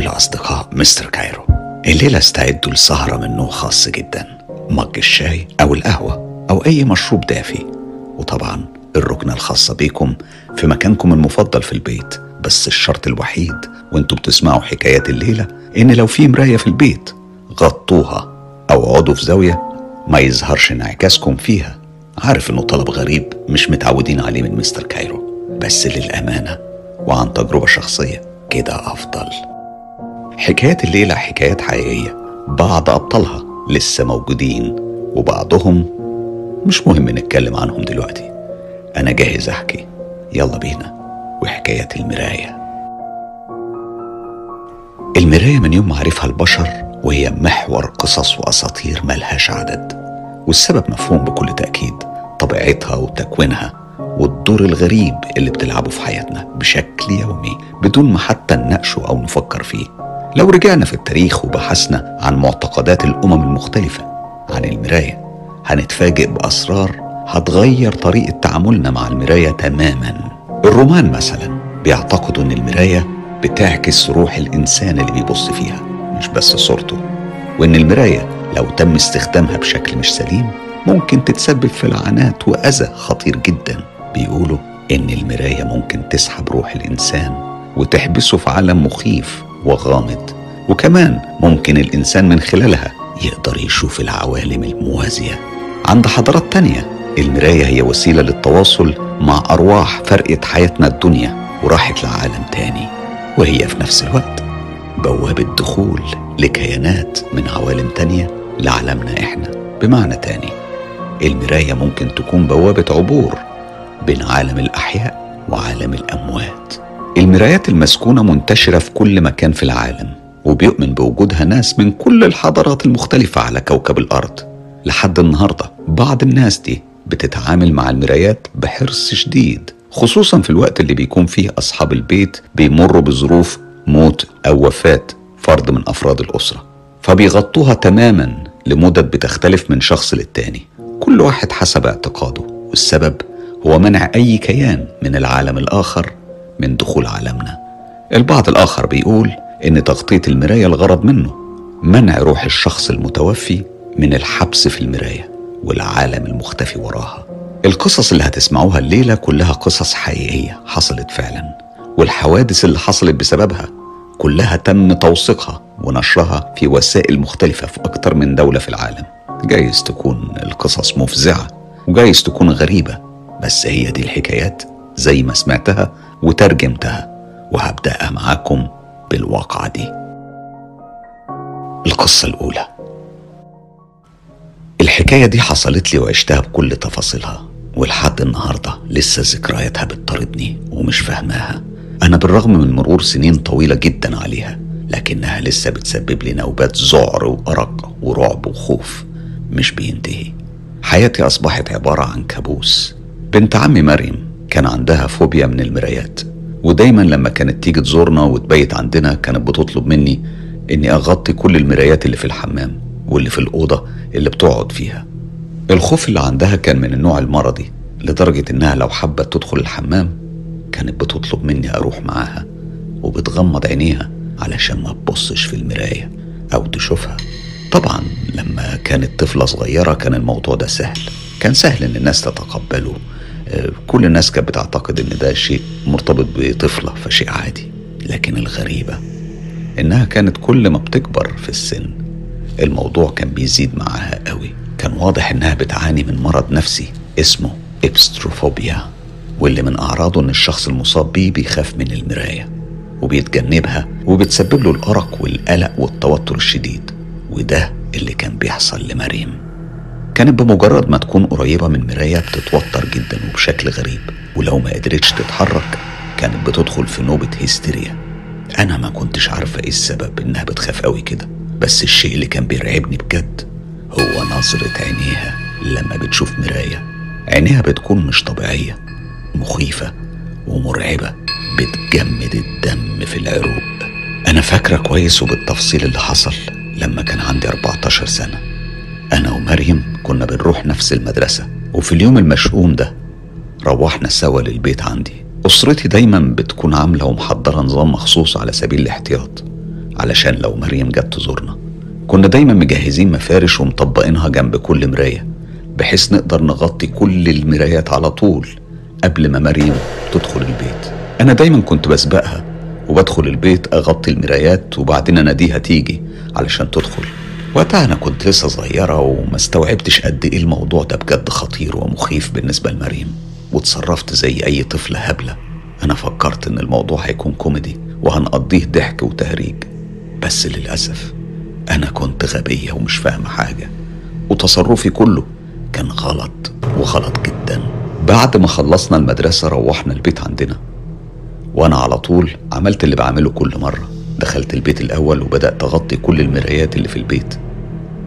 بكل أصدقاء Mr. Cairo. الليلة استعدوا لسهرة من نوع خاص جدا. mug الشاي أو القهوة أو أي مشروب دافي. وطبعا الركنة الخاصة بيكم في مكانكم المفضل في البيت. بس الشرط الوحيد وانتوا بتسمعوا حكايات الليلة إن لو في مراية في البيت غطوها أو اقعدوا في زاوية ما يظهرش انعكاسكم فيها. عارف إنه طلب غريب مش متعودين عليه من Mr. Cairo. بس للأمانة وعن تجربة شخصية كده أفضل. حكايات الليلة حكايات حقيقية. بعض أبطالها لسه موجودين وبعضهم مش مهم نتكلم عنهم دلوقتي. أنا جاهز أحكي. يلا بينا. وحكايات المراية. المراية من يوم ما عرفها البشر وهي محور قصص وأساطير ملهاش عدد. والسبب مفهوم بكل تأكيد. طبيعتها وتكوينها والدور الغريب اللي بتلعبه في حياتنا بشكل يومي بدون ما حتى نناقشه أو نفكر فيه. لو رجعنا في التاريخ وبحثنا عن معتقدات الأمم المختلفة عن المراية هنتفاجئ بأسرار هتغير طريقة تعاملنا مع المراية تماما. الرومان مثلا بيعتقدوا إن المراية بتعكس روح الإنسان اللي بيبص فيها مش بس صورته وإن المراية لو تم استخدامها بشكل مش سليم ممكن تتسبب في لعنات وأذى خطير جدا. بيقولوا إن المراية ممكن تسحب روح الإنسان وتحبسه في عالم مخيف وغامض. وكمان ممكن الإنسان من خلالها يقدر يشوف العوالم الموازية. عند حضارات تانية المراية هي وسيلة للتواصل مع أرواح فرقت حياتنا الدنيا وراحت لعالم تاني وهي في نفس الوقت بوابة دخول لكيانات من عوالم تانية لعالمنا إحنا. بمعنى تاني المراية ممكن تكون بوابة عبور بين عالم الأحياء وعالم الأموات. المرايات المسكونة منتشرة في كل مكان في العالم وبيؤمن بوجودها ناس من كل الحضارات المختلفة على كوكب الأرض. لحد النهاردة بعض الناس دي بتتعامل مع المرايات بحرص شديد خصوصا في الوقت اللي بيكون فيه أصحاب البيت بيمروا بظروف موت أو وفاة فرد من أفراد الأسرة. فبيغطوها تماما لمدد بتختلف من شخص للتاني. كل واحد حسب اعتقاده والسبب هو منع أي كيان من العالم الآخر من دخول عالمنا. البعض الآخر بيقول إن تغطية المراية الغرض منه منع روح الشخص المتوفي من الحبس في المراية والعالم المختفي وراها. القصص اللي هتسمعوها الليلة كلها قصص حقيقية حصلت فعلا والحوادث اللي حصلت بسببها كلها تم توثيقها ونشرها في وسائل مختلفة في أكتر من دولة في العالم. جايز تكون القصص مفزعة وجايز تكون غريبة بس هي دي الحكايات زي ما سمعتها وترجمتها وهبدأها معاكم بالواقعة دي. القصة الأولى. الحكاية دي حصلت لي وعشتها بكل تفاصيلها ولحد النهاردة لسه ذكرياتها بتطاردني ومش فاهماها. أنا بالرغم من مرور سنين طويلة جدا عليها لكنها لسه بتسبب لي نوبات ذعر وأرق ورعب وخوف. مش بينتهي. حياتي أصبحت عبارة عن كابوس. بنت عمي مريم كان عندها فوبيا من المرايات. ودايما لما كانت تيجي تزورنا وتبيت عندنا كانت بتطلب مني إني أغطي كل المرايات اللي في الحمام واللي في الأوضة اللي بتقعد فيها. الخوف اللي عندها كان من النوع المرضي لدرجة إنها لو حبت تدخل الحمام كانت بتطلب مني أروح معاها وبتغمض عينيها علشان ما تبصش في المراية أو تشوفها. طبعا لما كانت طفلة صغيرة كان الموضوع ده سهل. كان سهل إن الناس تتقبله كل الناس كانت بتعتقد إن ده شيء مرتبط بطفلة فشيء عادي. لكن الغريبة إنها كانت كل ما بتكبر في السن الموضوع كان بيزيد معاها قوي. كان واضح إنها بتعاني من مرض نفسي اسمه إبستروفوبيا واللي من أعراضه إن الشخص المصاب بيه بيخاف من المراية وبيتجنبها وبتسبب له الأرق والقلق والتوتر الشديد وده اللي كان بيحصل لمريم. كانت بمجرد ما تكون قريبة من مراية بتتوتر جدا وبشكل غريب ولو ما قدرتش تتحرك كانت بتدخل في نوبة هستيريا. أنا ما كنتش عارفة إيه السبب إنها بتخاف قوي كده بس الشيء اللي كان بيرعبني بجد هو نظرة عينيها لما بتشوف مراية. عينيها بتكون مش طبيعية مخيفة ومرعبة بتجمد الدم في العروق. أنا فاكرة كويس وبالتفصيل اللي حصل لما كان عندي 14 سنة. أنا ومريم كنا بنروح نفس المدرسة وفي اليوم المشؤوم ده روحنا سوا للبيت عندي. أسرتي دايما بتكون عاملة ومحضرة نظام مخصوص على سبيل الاحتياط علشان لو مريم جت تزورنا. كنا دايما مجهزين مفارش ومطبقينها جنب كل مراية بحيث نقدر نغطي كل المرايات على طول قبل ما مريم تدخل البيت. أنا دايما كنت بسبقها وبدخل البيت أغطي المرايات وبعدين أناديها تيجي علشان تدخل. وقتها أنا كنت لسه صغيرة وما استوعبتش قد إيه الموضوع ده بجد خطير ومخيف بالنسبة لمريم وتصرفت زي أي طفلة هبلة. أنا فكرت إن الموضوع هيكون كوميدي وهنقضيه ضحك وتهريج. بس للأسف أنا كنت غبية ومش فاهمة حاجة وتصرفي كله كان غلط وغلط جدا. بعد ما خلصنا المدرسة روحنا البيت عندنا وأنا على طول عملت اللي بعمله كل مرة. دخلت البيت الأول وبدأت أغطي كل المرايات اللي في البيت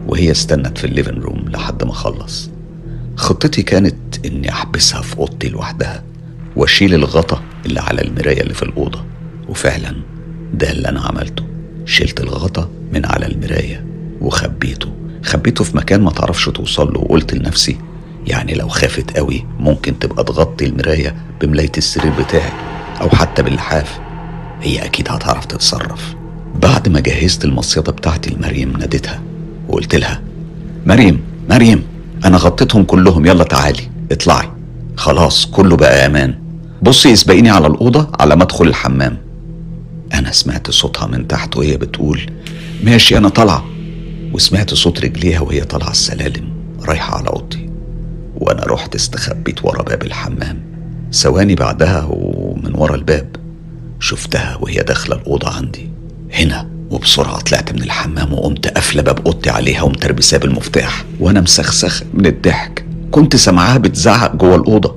وهي استنت في ال living room لحد ما خلص خطتي كانت إني أحبسها في أوضتي لوحدها وأشيل الغطا اللي على المراية اللي في الأوضة وفعلا ده اللي أنا عملته. شلت الغطا من على المراية وخبيته. خبيته في مكان ما تعرفش توصل له وقلت لنفسي يعني لو خافت قوي ممكن تبقى تغطي المراية بملاية السرير بتاعي أو حتى باللحاف. هي أكيد هتعرف تتصرف. بعد ما جهزت المصيدة بتاعتي لمريم ناديتها وقلت لها مريم مريم أنا غطيتهم كلهم يلا تعالي اطلعي. خلاص كله بقى أمان. بصي اسبقيني على الأوضة على ما أدخل الحمام. أنا سمعت صوتها من تحت وهي بتقول ماشي أنا طالعة. وسمعت صوت رجليها وهي طالعة السلالم رايحة على أوضتي. وأنا رحت استخبيت ورا باب الحمام. ثواني بعدها ومن ورا الباب. شفتها وهي داخلة الأوضة عندي. هنا وبسرعة طلعت من الحمام وقمت قافلة باب أوضتي عليها ومتربساه بالمفتاح. وأنا مسخسخ من الضحك. كنت سامعاها بتزعق جوه الأوضة.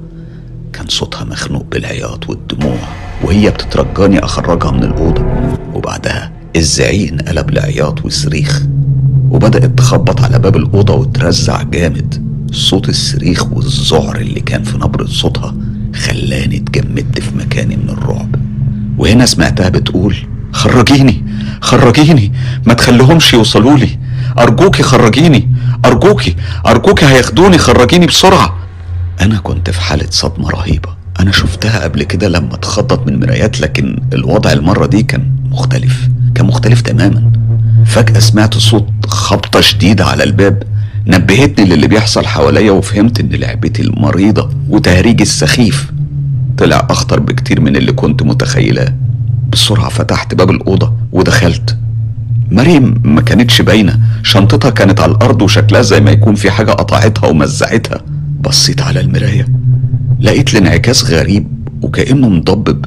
كان صوتها مخنوق بالعياط والدموع وهي بتترجاني أخرجها من الأوضة. وبعدها الزعيق انقلب لعياط وصريخ. وبدأت تخبط على باب الأوضة وترزع جامد. صوت الصريخ والذعر اللي كان في نبرة صوتها خلاني اتجمدت في مكاني من الرعب. وهنا سمعتها بتقول خرجيني خرجيني ما تخليهمش يوصلوا لي. أرجوكي خرجيني أرجوكي أرجوكي هياخدوني خرجيني بسرعة. أنا كنت في حالة صدمة رهيبة. أنا شفتها قبل كده لما اتخضت من مرايات لكن الوضع المرة دي كان مختلف كان مختلف تماما. فجأة سمعت صوت خبطة شديدة على الباب نبهتني للي بيحصل حواليا وفهمت إن لعبتي المريضة وتهريجي السخيف. طلع أخطر بكتير من اللي كنت متخيلاه. بسرعة فتحت باب الأوضة ودخلت. مريم ما كانتش باينة. شنطتها كانت على الأرض وشكلها زي ما يكون في حاجة قطعتها ومزعتها. بصيت على المراية. لقيت الانعكاس غريب وكأنه مضبب.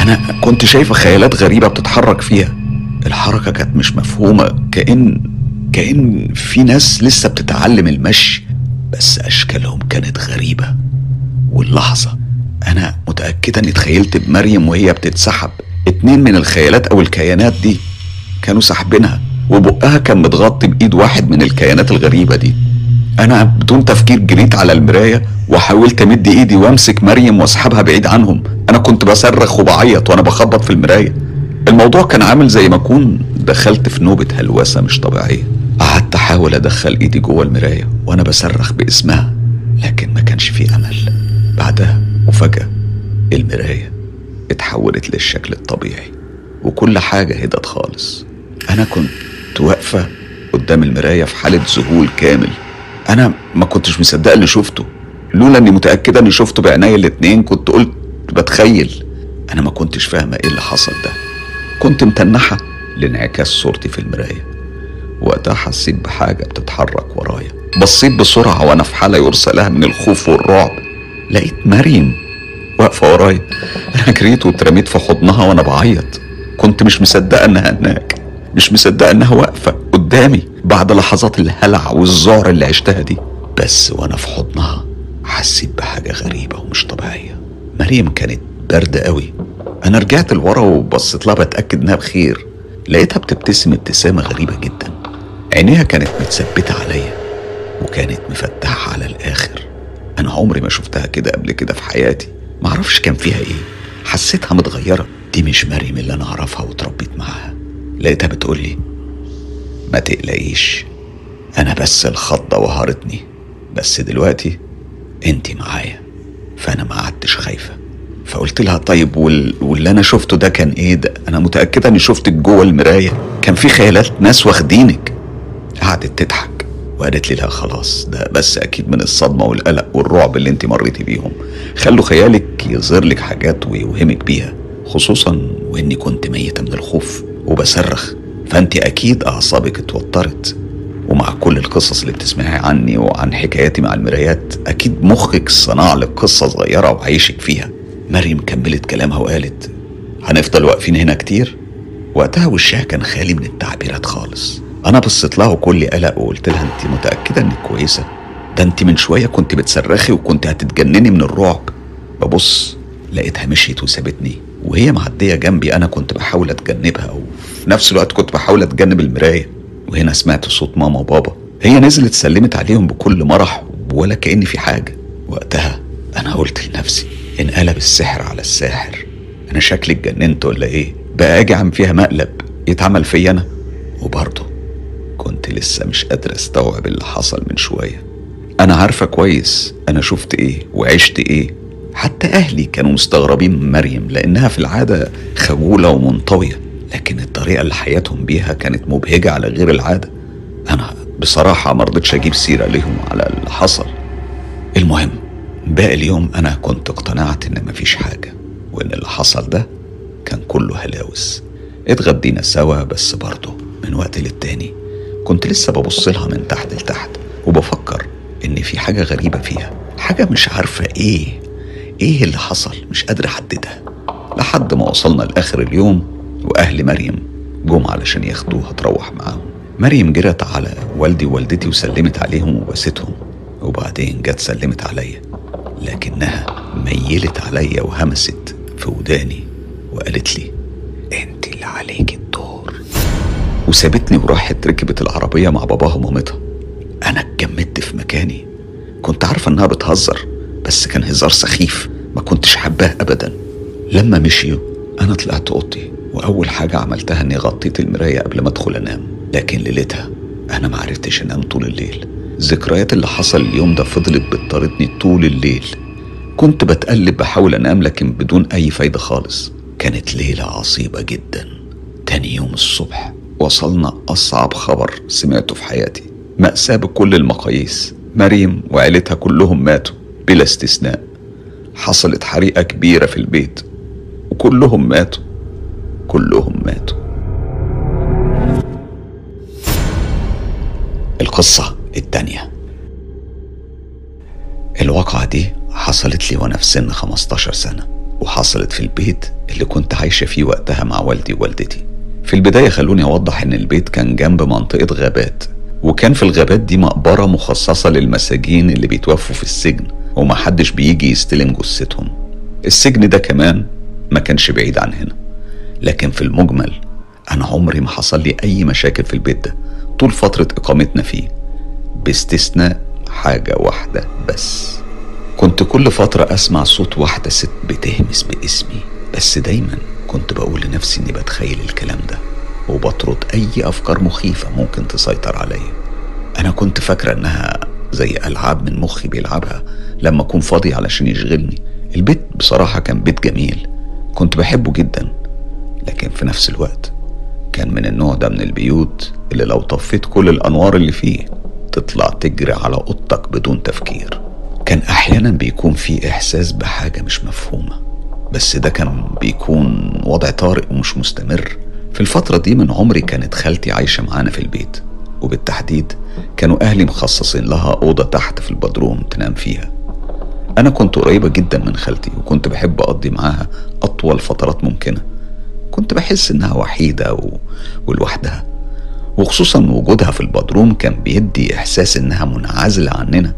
أنا كنت شايفة خيالات غريبة بتتحرك فيها. الحركة كانت مش مفهومة. كأن كأن في ناس لسه بتتعلم المشي. بس أشكالهم كانت غريبة. واللحظة أنا متأكدة إني تخيلت بمريم وهي بتتسحب. اتنين من الخيالات أو الكيانات دي كانوا ساحبينها وبقها كان متغطي بإيد واحد من الكيانات الغريبة دي. أنا بدون تفكير جريت على المراية وحاولت أمد إيدي وأمسك مريم وأسحبها بعيد عنهم. أنا كنت بصرخ وبعيط وأنا بخبط في المراية. الموضوع كان عامل زي ما أكون دخلت في نوبة هلوسة مش طبيعية. قعدت أحاول أدخل إيدي جوه المراية وأنا بصرخ باسمها لكن ما كانش في أمل. بعدها وفجأة المراية اتحولت للشكل الطبيعي وكل حاجة هدت خالص. أنا كنت واقفة قدام المراية في حالة ذهول كامل. أنا ما كنتش مصدقة اللي شفته لولا إني متأكدة إني شفته بعينيا الاتنين كنت قلت بتخيل. أنا ما كنتش فاهمة إيه اللي حصل ده. كنت متنحة لانعكاس صورتي في المراية. وقتها حسيت بحاجة بتتحرك ورايا. بصيت بسرعة وأنا في حالة يرثى لها من الخوف والرعب. لقيت مريم واقفة ورايا. أنا جريت واترميت في حضنها وأنا بعيط. كنت مش مصدقة إنها هناك. مش مصدقة إنها واقفة قدامي بعد لحظات الهلع والذعر اللي عشتها دي. بس وأنا في حضنها حسيت بحاجة غريبة ومش طبيعية. مريم كانت باردة قوي. أنا رجعت لورا وبصيت لها بتأكد إنها بخير. لقيتها بتبتسم ابتسامة غريبة جدا. عينيها كانت متثبتة عليا وكانت مفتحة على الآخر. أنا عمري ما شفتها كده قبل كده في حياتي. معرفش كان فيها إيه. حسيتها متغيرة. دي مش مريم اللي أنا أعرفها وتربيت معاها. لقيتها بتقولي ما تقلقيش أنا بس الخضة وهرتني بس دلوقتي أنتي معايا. فأنا ما قعدتش خايفة. فقلت لها طيب وال... واللي أنا شفته ده كان إيه؟ ده أنا متأكدة إني شفتك جوه المراية. كان في خيالات ناس واخدينك. قعدت تضحك. وقالت لي لا خلاص ده بس أكيد من الصدمة والقلق والرعب اللي انت مريتي بيهم. خلوا خيالك يظهر لك حاجات ويوهمك بيها خصوصا وإني كنت ميتة من الخوف وبصرخ. فانت أكيد أعصابك اتوترت. ومع كل القصص اللي بتسمعي عني وعن حكاياتي مع المرايات أكيد مخك صنع لك قصة صغيرة وعايشك فيها. مريم كملت كلامها وقالت هنفضل واقفين هنا كتير؟ وقتها وشها كان خالي من التعبيرات خالص. أنا بصيت لها وكل قلق وقلت لها انت متأكدة إنك كويسة؟ ده انت من شوية كنت بتصرخي وكنت هتتجنني من الرعب. ببص لقيتها مشيت وسابتني. وهي معدية جنبي أنا كنت بحاول أتجنبها وفي نفس الوقت كنت بحاول أتجنب المراية. وهنا سمعت صوت ماما وبابا. هي نزلت سلمت عليهم بكل مرح ولا كأن في حاجة. وقتها أنا قلت لنفسي انقلب السحر على الساحر. أنا شكلي اتجننت ولا إيه؟ بقى أجي عم فيها مقلب. يتعمل فيا أنا؟ وبرضه كنت لسه مش قادر أستوعب اللي حصل من شوية. أنا عارفة كويس أنا شفت إيه وعشت إيه. حتى أهلي كانوا مستغربين من مريم لأنها في العادة خجولة ومنطوية لكن الطريقة اللي حياتهم بيها كانت مبهجة على غير العادة. أنا بصراحة مرضتش أجيب سيرة ليهم على اللي حصل. المهم باقي اليوم أنا كنت اقتنعت إن مفيش حاجة وإن اللي حصل ده كان كله هلاوس. اتغدينا سوا بس برضه من وقت للتاني. كنت لسه ببص لها من تحت لتحت وبفكر إن في حاجة غريبة فيها حاجة مش عارفة إيه إيه اللي حصل؟ مش قادر أحددها. لحد ما وصلنا لآخر اليوم وأهل مريم جم علشان ياخدوها تروح معاهم. مريم جرت على والدي ووالدتي وسلمت عليهم وبستهم. وبعدين جت سلمت عليا. لكنها ميلت عليا وهمست في وداني وقالت لي أنت اللي عليك الدور. وسابتني وراحت ركبت العربية مع باباها ومامتها. أنا اتجمدت في مكاني. كنت عارفة إنها بتهزر. بس كان هزار سخيف ما كنتش حباه أبدا. لما مشيوا أنا طلعت أوضتي وأول حاجة عملتها إني غطيت المراية قبل ما أدخل أنام. لكن ليلتها أنا معرفتش أنام طول الليل. الذكريات اللي حصل اليوم ده فضلت بتطاردني طول الليل. كنت بتقلب بحاول أنام لكن بدون أي فايدة خالص. كانت ليلة عصيبة جدا. تاني يوم الصبح وصلنا أصعب خبر سمعته في حياتي. مأساة بكل المقاييس. مريم وعيلتها كلهم ماتوا. بلا استثناء. حصلت حريقة كبيرة في البيت. وكلهم ماتوا. كلهم ماتوا. القصة التانية. الواقعة دي حصلت لي وأنا في سن 15 سنة. وحصلت في البيت اللي كنت عايشة فيه وقتها مع والدي ووالدتي. في البداية خلوني أوضح إن البيت كان جنب منطقة غابات. وكان في الغابات دي مقبرة مخصصة للمساجين اللي بيتوفوا في السجن. ومحدش بيجي يستلم جثتهم. السجن ده كمان ما كانش بعيد عن هنا. لكن في المجمل أنا عمري ما حصل لي أي مشاكل في البيت ده طول فترة إقامتنا فيه باستثناء حاجة واحدة بس. كنت كل فترة أسمع صوت واحدة ست بتهمس باسمي بس دايما كنت بقول لنفسي إني بتخيل الكلام ده وبطرد أي أفكار مخيفة ممكن تسيطر عليا. أنا كنت فاكرة إنها زي ألعاب من مخي بيلعبها لما أكون فاضي علشان يشغلني. البيت بصراحة كان بيت جميل كنت بحبه جدا لكن في نفس الوقت كان من النوع ده من البيوت اللي لو طفيت كل الأنوار اللي فيه تطلع تجري على أوضتك بدون تفكير. كان أحيانا بيكون في إحساس بحاجة مش مفهومة بس ده كان بيكون وضع طارئ ومش مستمر. في الفترة دي من عمري كانت خالتي عايشة معانا في البيت وبالتحديد كانوا أهلي مخصصين لها أوضة تحت في البدروم تنام فيها. أنا كنت قريبة جدا من خالتي وكنت بحب أقضي معاها أطول فترات ممكنة. كنت بحس إنها وحيدة و... ولوحدها. وخصوصا وجودها في البدروم كان بيدي إحساس إنها منعزلة عننا.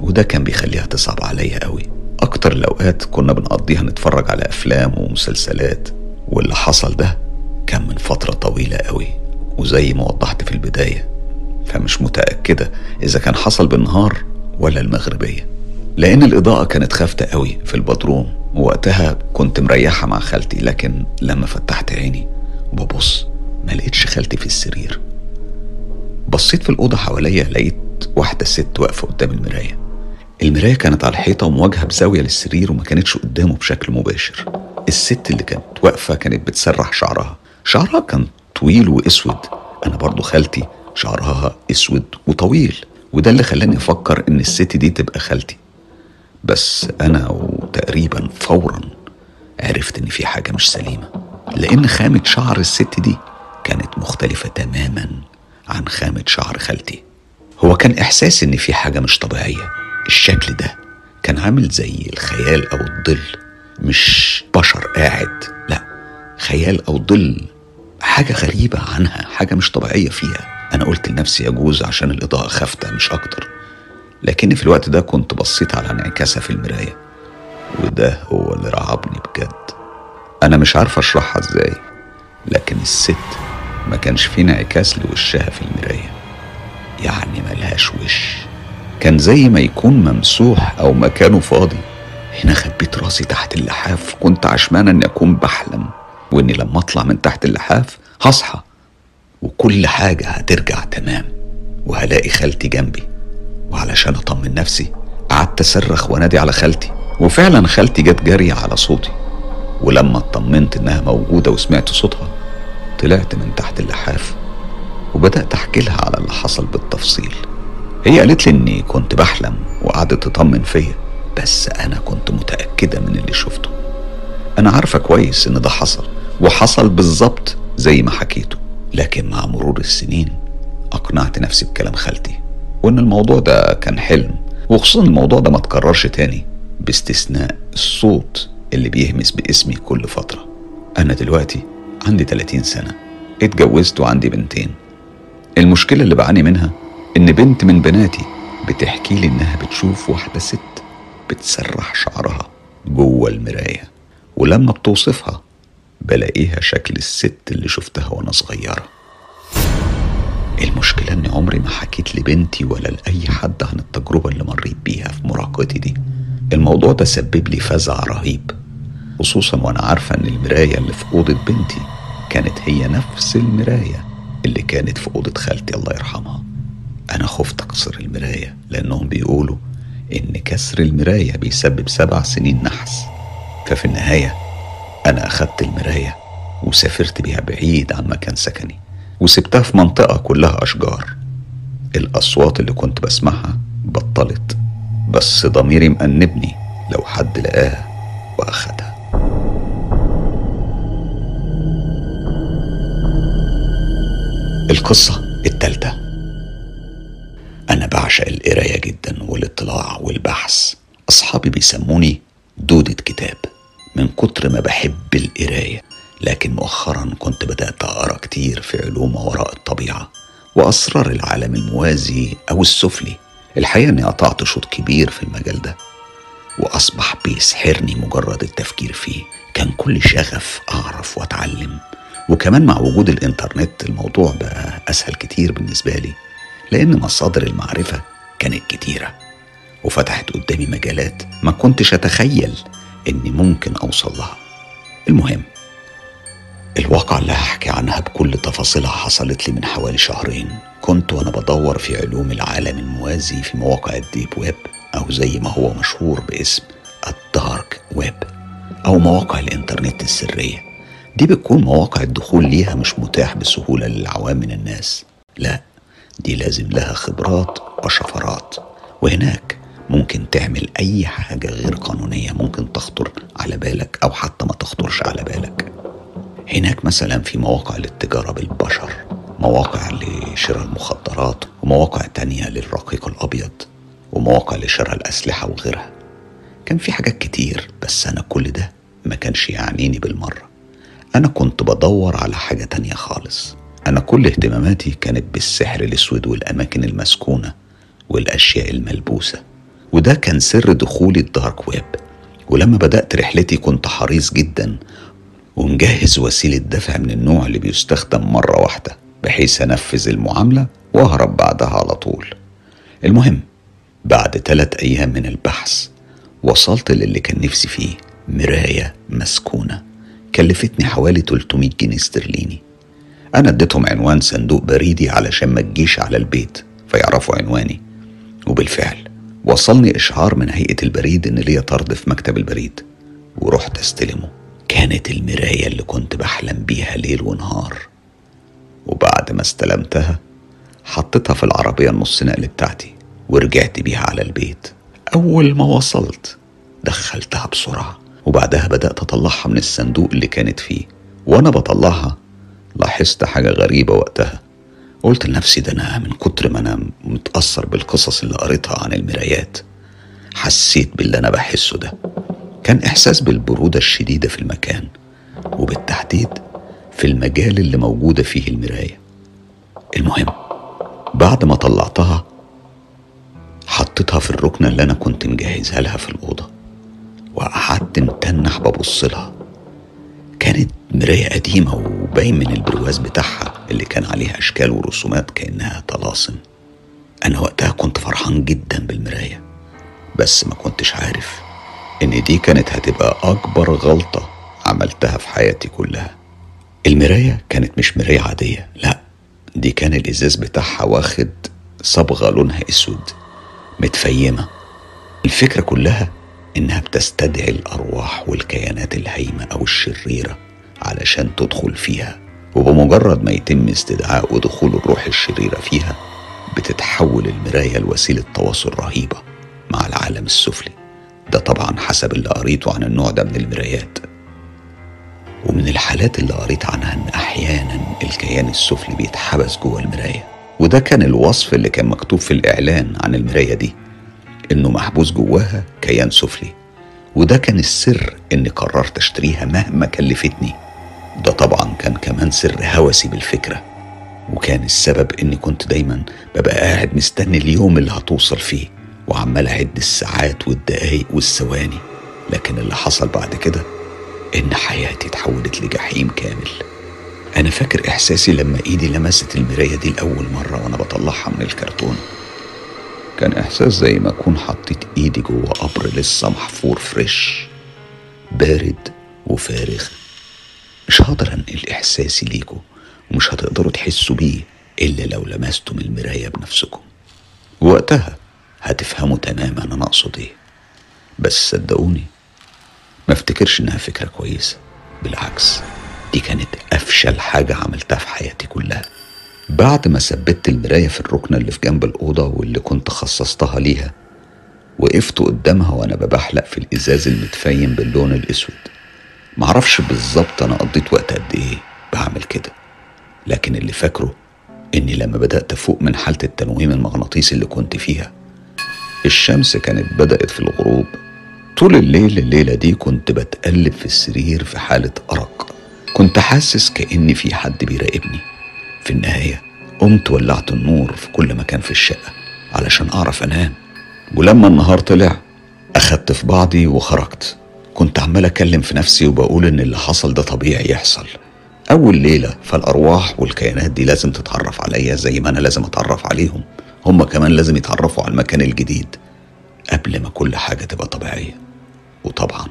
وده كان بيخليها تصعب عليا قوي. أكتر الأوقات كنا بنقضيها نتفرج على أفلام ومسلسلات. واللي حصل ده كان من فترة طويلة قوي. وزي ما وضحت في البداية فمش متأكدة إذا كان حصل بالنهار ولا المغربية. لأن الإضاءة كانت خافتة قوي في البدروم. ووقتها كنت مريحة مع خالتي لكن لما فتحت عيني وببص ما لقيتش خالتي في السرير. بصيت في الأوضة حواليا لقيت واحدة ست واقفة قدام المراية. المراية كانت على الحيطة ومواجهة بزاوية للسرير وما كانتش قدامه بشكل مباشر. الست اللي كانت واقفة كانت بتسرح شعرها. شعرها كان طويل وأسود. أنا برضو خالتي شعرها أسود وطويل وده اللي خلاني أفكر إن الست دي تبقى خالتي. بس أنا وتقريبا فورا عرفت إن في حاجة مش سليمة لأن خامة شعر الست دي كانت مختلفة تماما عن خامة شعر خالتي. هو كان إحساس إن في حاجة مش طبيعية. الشكل ده كان عامل زي الخيال أو الظل مش بشر قاعد لا خيال أو ظل حاجة غريبة عنها حاجة مش طبيعية فيها. أنا قلت لنفسي يجوز عشان الإضاءة خافتة مش أكتر. لكني في الوقت ده كنت بصيت على انعكاسها في المراية وده هو اللي رعبني بجد. أنا مش عارف أشرحها إزاي لكن الست ما كانش في انعكاس لوشها في المراية. يعني ملهاش وش. كان زي ما يكون ممسوح أو مكانه فاضي. هنا خبيت راسي تحت اللحاف كنت عشمان إني أكون بحلم وإني لما أطلع من تحت اللحاف هصحى وكل حاجة هترجع تمام وهلاقي خالتي جنبي. وعلشان أطمن نفسي قعدت أصرخ وانادي على خالتي. وفعلا خالتي جت جري على صوتي. ولما اطمنت إنها موجودة وسمعت صوتها طلعت من تحت اللحاف وبدأت أحكي لها على اللي حصل بالتفصيل. هي قالت لي إني كنت بحلم وقعدت تطمن فيا بس أنا كنت متأكدة من اللي شفته. أنا عارفة كويس إن ده حصل وحصل بالظبط زي ما حكيته. لكن مع مرور السنين أقنعت نفسي بكلام خالتي. وإن الموضوع ده كان حلم وخصوصا الموضوع ده ما تكررش تاني باستثناء الصوت اللي بيهمس باسمي كل فترة. أنا دلوقتي عندي 30 سنة اتجوزت وعندي بنتين. المشكلة اللي بعاني منها إن بنت من بناتي بتحكي لي إنها بتشوف واحدة ست بتسرح شعرها جوه المراية ولما بتوصفها بلاقيها شكل الست اللي شفتها وأنا صغيرة. المشكلة إني عمري ما حكيت لبنتي ولا لأي حد عن التجربة اللي مريت بيها في مراهقتي دي. الموضوع ده سبب لي فزع رهيب خصوصا وأنا عارفة إن المراية اللي في أوضة بنتي كانت هي نفس المراية اللي كانت في أوضة خالتي الله يرحمها. أنا خفت أكسر المراية لأنهم بيقولوا إن كسر المراية بيسبب سبع سنين نحس. ففي النهاية أنا أخدت المراية وسافرت بيها بعيد عن مكان سكني. وسبتها في منطقة كلها أشجار. الأصوات اللي كنت بسمعها بطلت بس ضميري مأنبني لو حد لقاها وأخدها. القصة التالتة. أنا بعشق القراية جدا والاطلاع والبحث. أصحابي بيسموني دودة كتاب من كتر ما بحب القراية. لكن مؤخرا كنت بدأت أقرأ كتير في علوم وراء الطبيعة وأسرار العالم الموازي أو السفلي. الحقيقة أني قطعت شوط كبير في المجال ده وأصبح بيسحرني مجرد التفكير فيه. كان كل شغف أعرف وأتعلم وكمان مع وجود الإنترنت الموضوع بقى أسهل كتير بالنسبة لي لأن مصادر المعرفة كانت كتيرة. وفتحت قدامي مجالات ما كنتش أتخيل إني ممكن أوصل لها. المهم الواقعة اللي هحكي عنها بكل تفاصيلها حصلت لي من حوالي شهرين. كنت وأنا بدور في علوم العالم الموازي في مواقع ال deep web أو زي ما هو مشهور باسم ال dark web أو مواقع الإنترنت السرية. دي بتكون مواقع الدخول ليها مش متاح بسهولة للعوام من الناس. لا دي لازم لها خبرات وشفرات. وهناك ممكن تعمل أي حاجة غير قانونية ممكن تخطر على بالك أو حتى ما تخطرش على بالك. هناك مثلا في مواقع للتجارة بالبشر مواقع لشراء المخدرات ومواقع تانية للرقيق الأبيض ومواقع لشراء الأسلحة وغيرها. كان في حاجات كتير بس أنا كل ده ما كانش يعنيني بالمرة. أنا كنت بدور على حاجة تانية خالص. أنا كل اهتماماتي كانت بالسحر الأسود والأماكن المسكونة والأشياء الملبوسة. وده كان سر دخولي الدارك ويب. ولما بدأت رحلتي كنت حريص جدا ومجهز وسيلة دفع من النوع اللي بيستخدم مرة واحدة بحيث أنفذ المعاملة وأهرب بعدها على طول. المهم بعد تلات أيام من البحث وصلت للي كان نفسي فيه مراية مسكونة كلفتني حوالي 300 جنيه استرليني. أنا اديتهم عنوان صندوق بريدي علشان ما تجيش على البيت فيعرفوا عنواني. وبالفعل وصلني إشعار من هيئة البريد إن ليا طرد في مكتب البريد ورحت استلمه. كانت المراية اللي كنت بحلم بيها ليل ونهار. وبعد ما استلمتها حطيتها في العربية النص نقل بتاعتي ورجعت بيها على البيت. أول ما وصلت دخلتها بسرعة وبعدها بدأت أطلعها من الصندوق اللي كانت فيه. وأنا بطلعها لاحظت حاجة غريبة وقتها. قلت لنفسي ده أنا من كتر ما أنا متأثر بالقصص اللي قريتها عن المرايات حسيت باللي أنا بحسه ده. كان إحساس بالبرودة الشديدة في المكان وبالتحديد في المجال اللي موجودة فيه المراية. المهم بعد ما طلعتها حطيتها في الركنة اللي أنا كنت مجهزها لها في الأوضة وقعدت متنح ببص لها. كانت مراية قديمة وباين من البرواز بتاعها اللي كان عليها أشكال ورسومات كأنها طلاسم. أنا وقتها كنت فرحان جدا بالمراية بس ما كنتش عارف إن دي كانت هتبقى أكبر غلطة عملتها في حياتي كلها. المراية كانت مش مراية عادية لأ دي كان الإزاز بتاعها واخد صبغة لونها أسود متفيمة. الفكرة كلها إنها بتستدعي الأرواح والكيانات الهايمة أو الشريرة علشان تدخل فيها وبمجرد ما يتم استدعاء ودخول الروح الشريرة فيها بتتحول المراية لوسيلة تواصل رهيبة مع العالم السفلي. ده طبعا حسب اللي قريته عن النوع ده من المرايات ومن الحالات اللي قريت عنها إن أحيانا الكيان السفلي بيتحبس جوه المراية. وده كان الوصف اللي كان مكتوب في الإعلان عن المراية دي إنه محبوس جواها كيان سفلي. وده كان السر إني قررت أشتريها مهما كلفتني. ده طبعا كان كمان سر هوسي بالفكرة. وكان السبب إني كنت دايما ببقى قاعد مستني اليوم اللي هتوصل فيه. وعمال أعد الساعات والدقايق والثواني لكن اللي حصل بعد كده إن حياتي اتحولت لجحيم كامل. أنا فاكر إحساسي لما إيدي لمست المراية دي لأول مرة وأنا بطلعها من الكرتون. كان إحساس زي ما أكون حطيت إيدي جوه قبر لسه محفور فريش بارد وفارغ. مش هقدر أنقل إحساسي ليكوا ومش هتقدروا تحسوا بيه إلا لو لمستم المراية بنفسكم. وقتها هتفهموا تماما أنا أقصد إيه. بس صدقوني ما افتكرش إنها فكرة كويسة. بالعكس دي كانت أفشل حاجة عملتها في حياتي كلها. بعد ما ثبت المراية في الركنة اللي في جنب الأوضة واللي كنت خصصتها ليها وقفت قدامها وأنا ببحلق في الإزاز المتفيم باللون الأسود. معرفش بالظبط أنا قضيت وقت قد إيه بعمل كده. لكن اللي فاكره إني لما بدأت أفوق من حالة التنويم المغناطيسي اللي كنت فيها الشمس كانت بدأت في الغروب. طول الليل الليلة دي كنت بتقلب في السرير في حالة أرق. كنت حاسس كأني في حد بيراقبني. في النهاية قمت ولعت النور في كل مكان في الشقة علشان أعرف أنام. ولما النهار طلع أخدت في بعضي وخرجت. كنت عمال أكلم في نفسي وبقول إن اللي حصل ده طبيعي يحصل. أول ليلة فالأرواح والكيانات دي لازم تتعرف عليا زي ما أنا لازم أتعرف عليهم. هما كمان لازم يتعرفوا على المكان الجديد قبل ما كل حاجة تبقى طبيعية. وطبعا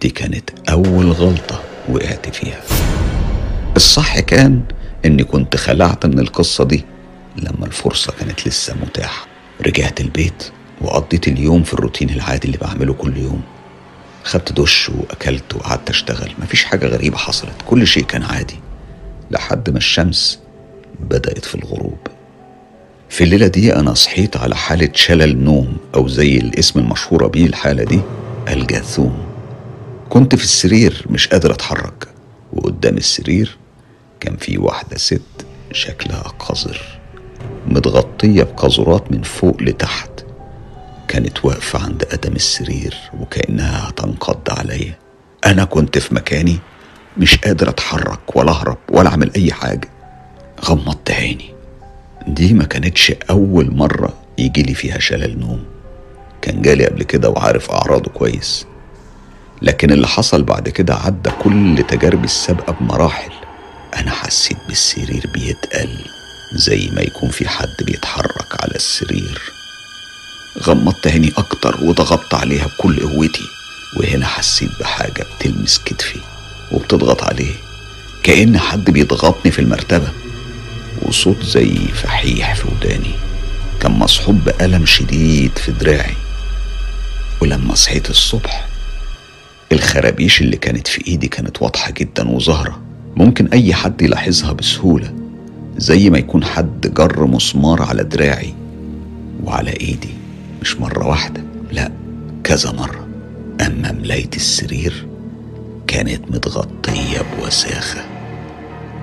دي كانت أول غلطة وقعت فيها. الصح كان إني كنت خلعت من القصة دي لما الفرصة كانت لسه متاحة. رجعت البيت وقضيت اليوم في الروتين العادي اللي بعمله كل يوم. خدت دش وأكلت وقعدت أشتغل. مفيش حاجة غريبة حصلت. كل شيء كان عادي. لحد ما الشمس بدأت في الغروب. في الليلة دي أنا صحيت على حالة شلل نوم أو زي الاسم المشهورة بيه الحالة دي الجاثوم كنت في السرير مش قادر أتحرك وقدام السرير كان في واحدة ست شكلها قذر متغطية بقاذورات من فوق لتحت. كانت واقفة عند قدم السرير وكأنها هتنقض عليا. أنا كنت في مكاني مش قادر أتحرك ولا أهرب ولا أعمل أي حاجة. غمضت عيني. دي ما كانتش أول مرة يجيلي فيها شلل نوم. كان جالي قبل كده وعارف أعراضه كويس. لكن اللي حصل بعد كده عدى كل تجاربي السابقة بمراحل. أنا حسيت بالسرير بيتقل زي ما يكون في حد بيتحرك على السرير. غمضت عيني أكتر وضغطت عليها بكل قوتي وهنا حسيت بحاجة بتلمس كتفي وبتضغط عليه. كأن حد بيضغطني في المرتبة. وصوت زي فحيح في وداني. كان مصحوب بألم شديد في دراعي. ولما صحيت الصبح الخرابيش اللي كانت في إيدي كانت واضحة جدا وظاهرة. ممكن أي حد يلاحظها بسهولة زي ما يكون حد جر مسمار على دراعي وعلى إيدي. مش مرة واحدة لا كذا مرة. أما ملاية السرير كانت متغطية بوساخة.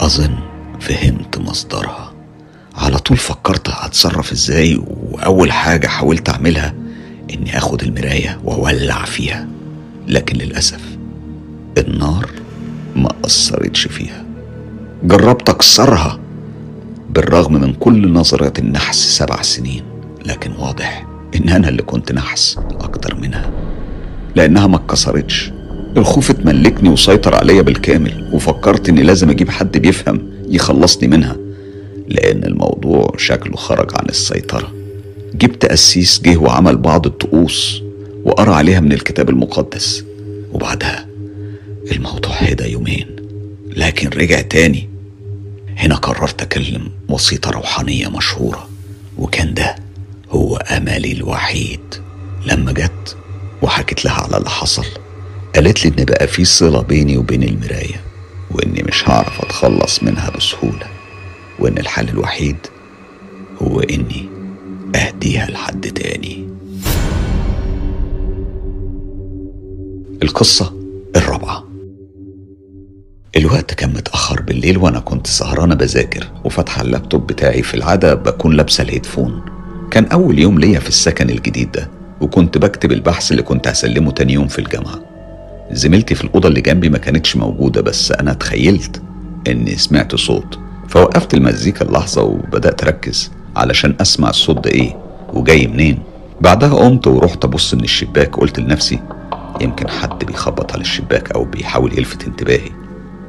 أظن فهمت مصدرها. على طول فكرت هتصرف إزاي وأول حاجة حاولت أعملها إني أخد المراية وأولع فيها. لكن للأسف النار ما أثرتش فيها. جربت أكسرها بالرغم من كل نظرات النحس سبع سنين لكن واضح إن أنا اللي كنت نحس أكتر منها. لأنها ما اتكسرتش. الخوف اتملكني وسيطر عليا بالكامل وفكرت إني لازم أجيب حد بيفهم يخلصني منها لأن الموضوع شكله خرج عن السيطرة. جبت قسيس جه وعمل بعض الطقوس وقرأ عليها من الكتاب المقدس. وبعدها الموضوع هدى يومين لكن رجع تاني. هنا قررت أكلم وسيطة روحانية مشهورة وكان ده هو أملي الوحيد. لما جت وحكت لها على اللي حصل قالت لي إن بقى في صلة بيني وبين المراية. وإني مش هعرف أتخلص منها بسهولة وإن الحل الوحيد هو إني أهديها لحد تاني. القصة الرابعة. الوقت كان متأخر بالليل وأنا كنت سهرانة بذاكر وفاتحة اللابتوب بتاعي في العادة بكون لابسة الهيدفون. كان أول يوم ليا في السكن الجديد ده وكنت بكتب البحث اللي كنت هسلمه تاني يوم في الجامعة. زميلتي في الأوضة اللي جنبي ما كانتش موجودة بس أنا تخيلت إني سمعت صوت. فوقفت المزيكا اللحظة وبدأت أركز علشان أسمع الصوت ده إيه وجاي منين. بعدها قمت ورحت أبص من الشباك قلت لنفسي يمكن حد بيخبط على الشباك أو بيحاول يلفت انتباهي.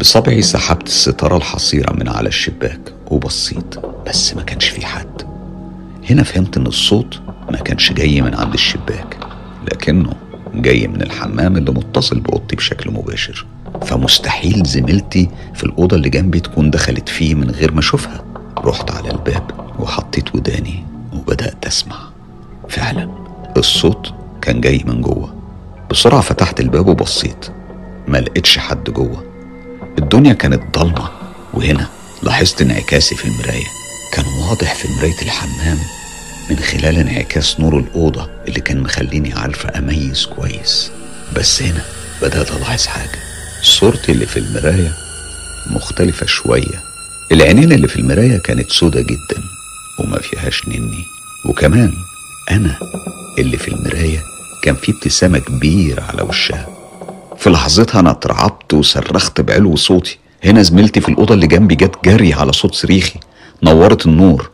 بصبعي سحبت الستارة الحصيرة من على الشباك وبصيت بس ما كانش في حد. هنا فهمت إن الصوت ما كانش جاي من عند الشباك لكنه جاي من الحمام اللي متصل بأوضتي بشكل مباشر. فمستحيل زميلتي في الأوضة اللي جنبي تكون دخلت فيه من غير ما أشوفها. رحت على الباب وحطيت وداني وبدأت أسمع. فعلا الصوت كان جاي من جوه. بسرعة فتحت الباب وبصيت. ما لقيتش حد جوه. الدنيا كانت ضلمة. وهنا لاحظت انعكاسي في المراية. كان واضح في مراية الحمام من خلال انعكاس نور الأوضة اللي كان مخليني عارفة أميز كويس. بس هنا بدأت ألاحظ حاجة. صورتي اللي في المراية مختلفة شوية. العينين اللي في المراية كانت سودة جدا وما فيهاش نني. وكمان أنا اللي في المراية كان في ابتسامة كبيرة على وشها. في لحظتها أنا اترعبت وصرخت بعلو صوتي. هنا زميلتي في الأوضة اللي جنبي جت جري على صوت صريخي. نورت النور.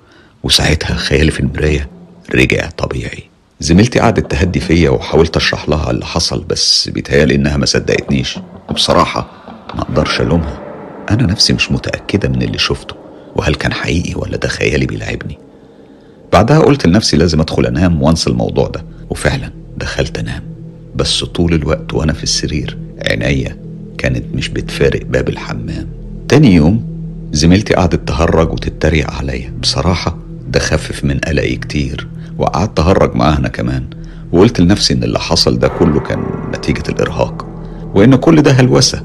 وساعتها خيالي في المراية رجع طبيعي. زميلتي قعدت تهدي فيا وحاولت أشرح لها اللي حصل بس بيتهيألي إنها ما صدقتنيش. وبصراحة ما أقدرش ألومها. أنا نفسي مش متأكدة من اللي شفته وهل كان حقيقي ولا ده خيالي بيلعبني. بعدها قلت لنفسي لازم أدخل أنام وأنسى الموضوع ده. وفعلا دخلت أنام. بس طول الوقت وأنا في السرير عينيا كانت مش بتفارق باب الحمام. تاني يوم زميلتي قعدت تهرج وتتريق عليا. بصراحة ده خفف من قلقي كتير وقعدت أهرج معاها أنا كمان وقلت لنفسي إن اللي حصل ده كله كان نتيجة الإرهاق وإن كل ده هلوسة.